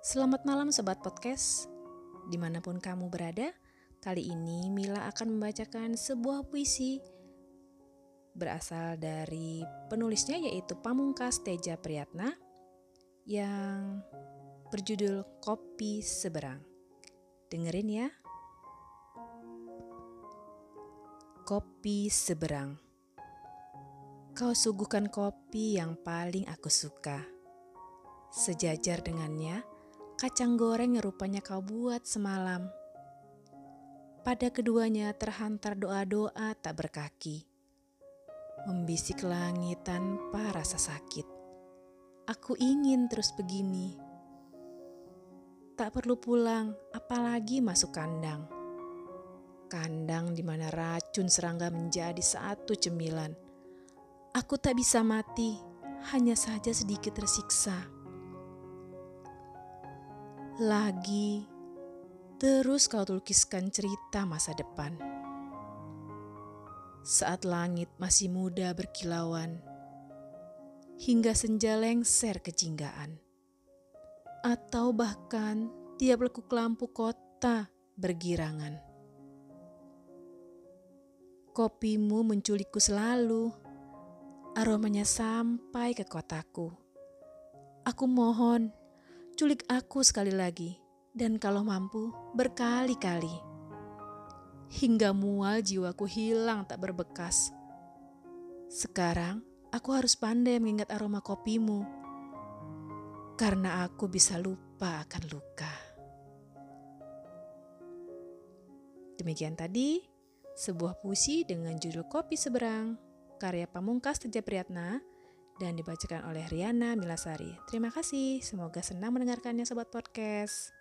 Selamat malam Sobat Podcast, di mana pun kamu berada. Kali ini Mila akan membacakan sebuah puisi berasal dari penulisnya yaitu Pamungkas Teja Priyatna yang berjudul Kopi Seberang. Dengerin ya. Kopi Seberang Kau suguhkan kopi yang paling aku suka. Sejajar dengannya, kacang goreng yang rupanya kau buat semalam. Pada keduanya terhantar doa-doa tak berkaki. Membisik langit tanpa rasa sakit. Aku ingin terus begini. Tak perlu pulang, apalagi masuk kandang. Kandang di mana racun serangga menjadi satu cemilan. Aku tak bisa mati, hanya saja sedikit tersiksa lagi, terus kau lukiskan cerita masa depan. Saat langit masih muda berkilauan, hingga senja lengser kejinggaan, atau bahkan tiap lekuk lampu kota bergirangan. Kopimu menculikku selalu, aromanya sampai ke kotaku. Aku mohon, Culik aku sekali lagi, dan kalau mampu, berkali-kali. Hingga mual jiwaku hilang tak berbekas. Sekarang, aku harus pandai mengingat aroma kopimu, karena aku bisa lupa akan luka. Demikian tadi, sebuah puisi dengan judul Kopi Seberang, karya Pamungkas Teja Priyatna, dan dibacakan oleh Riana Milasari. Terima kasih, semoga senang mendengarkannya Sobat Podcast.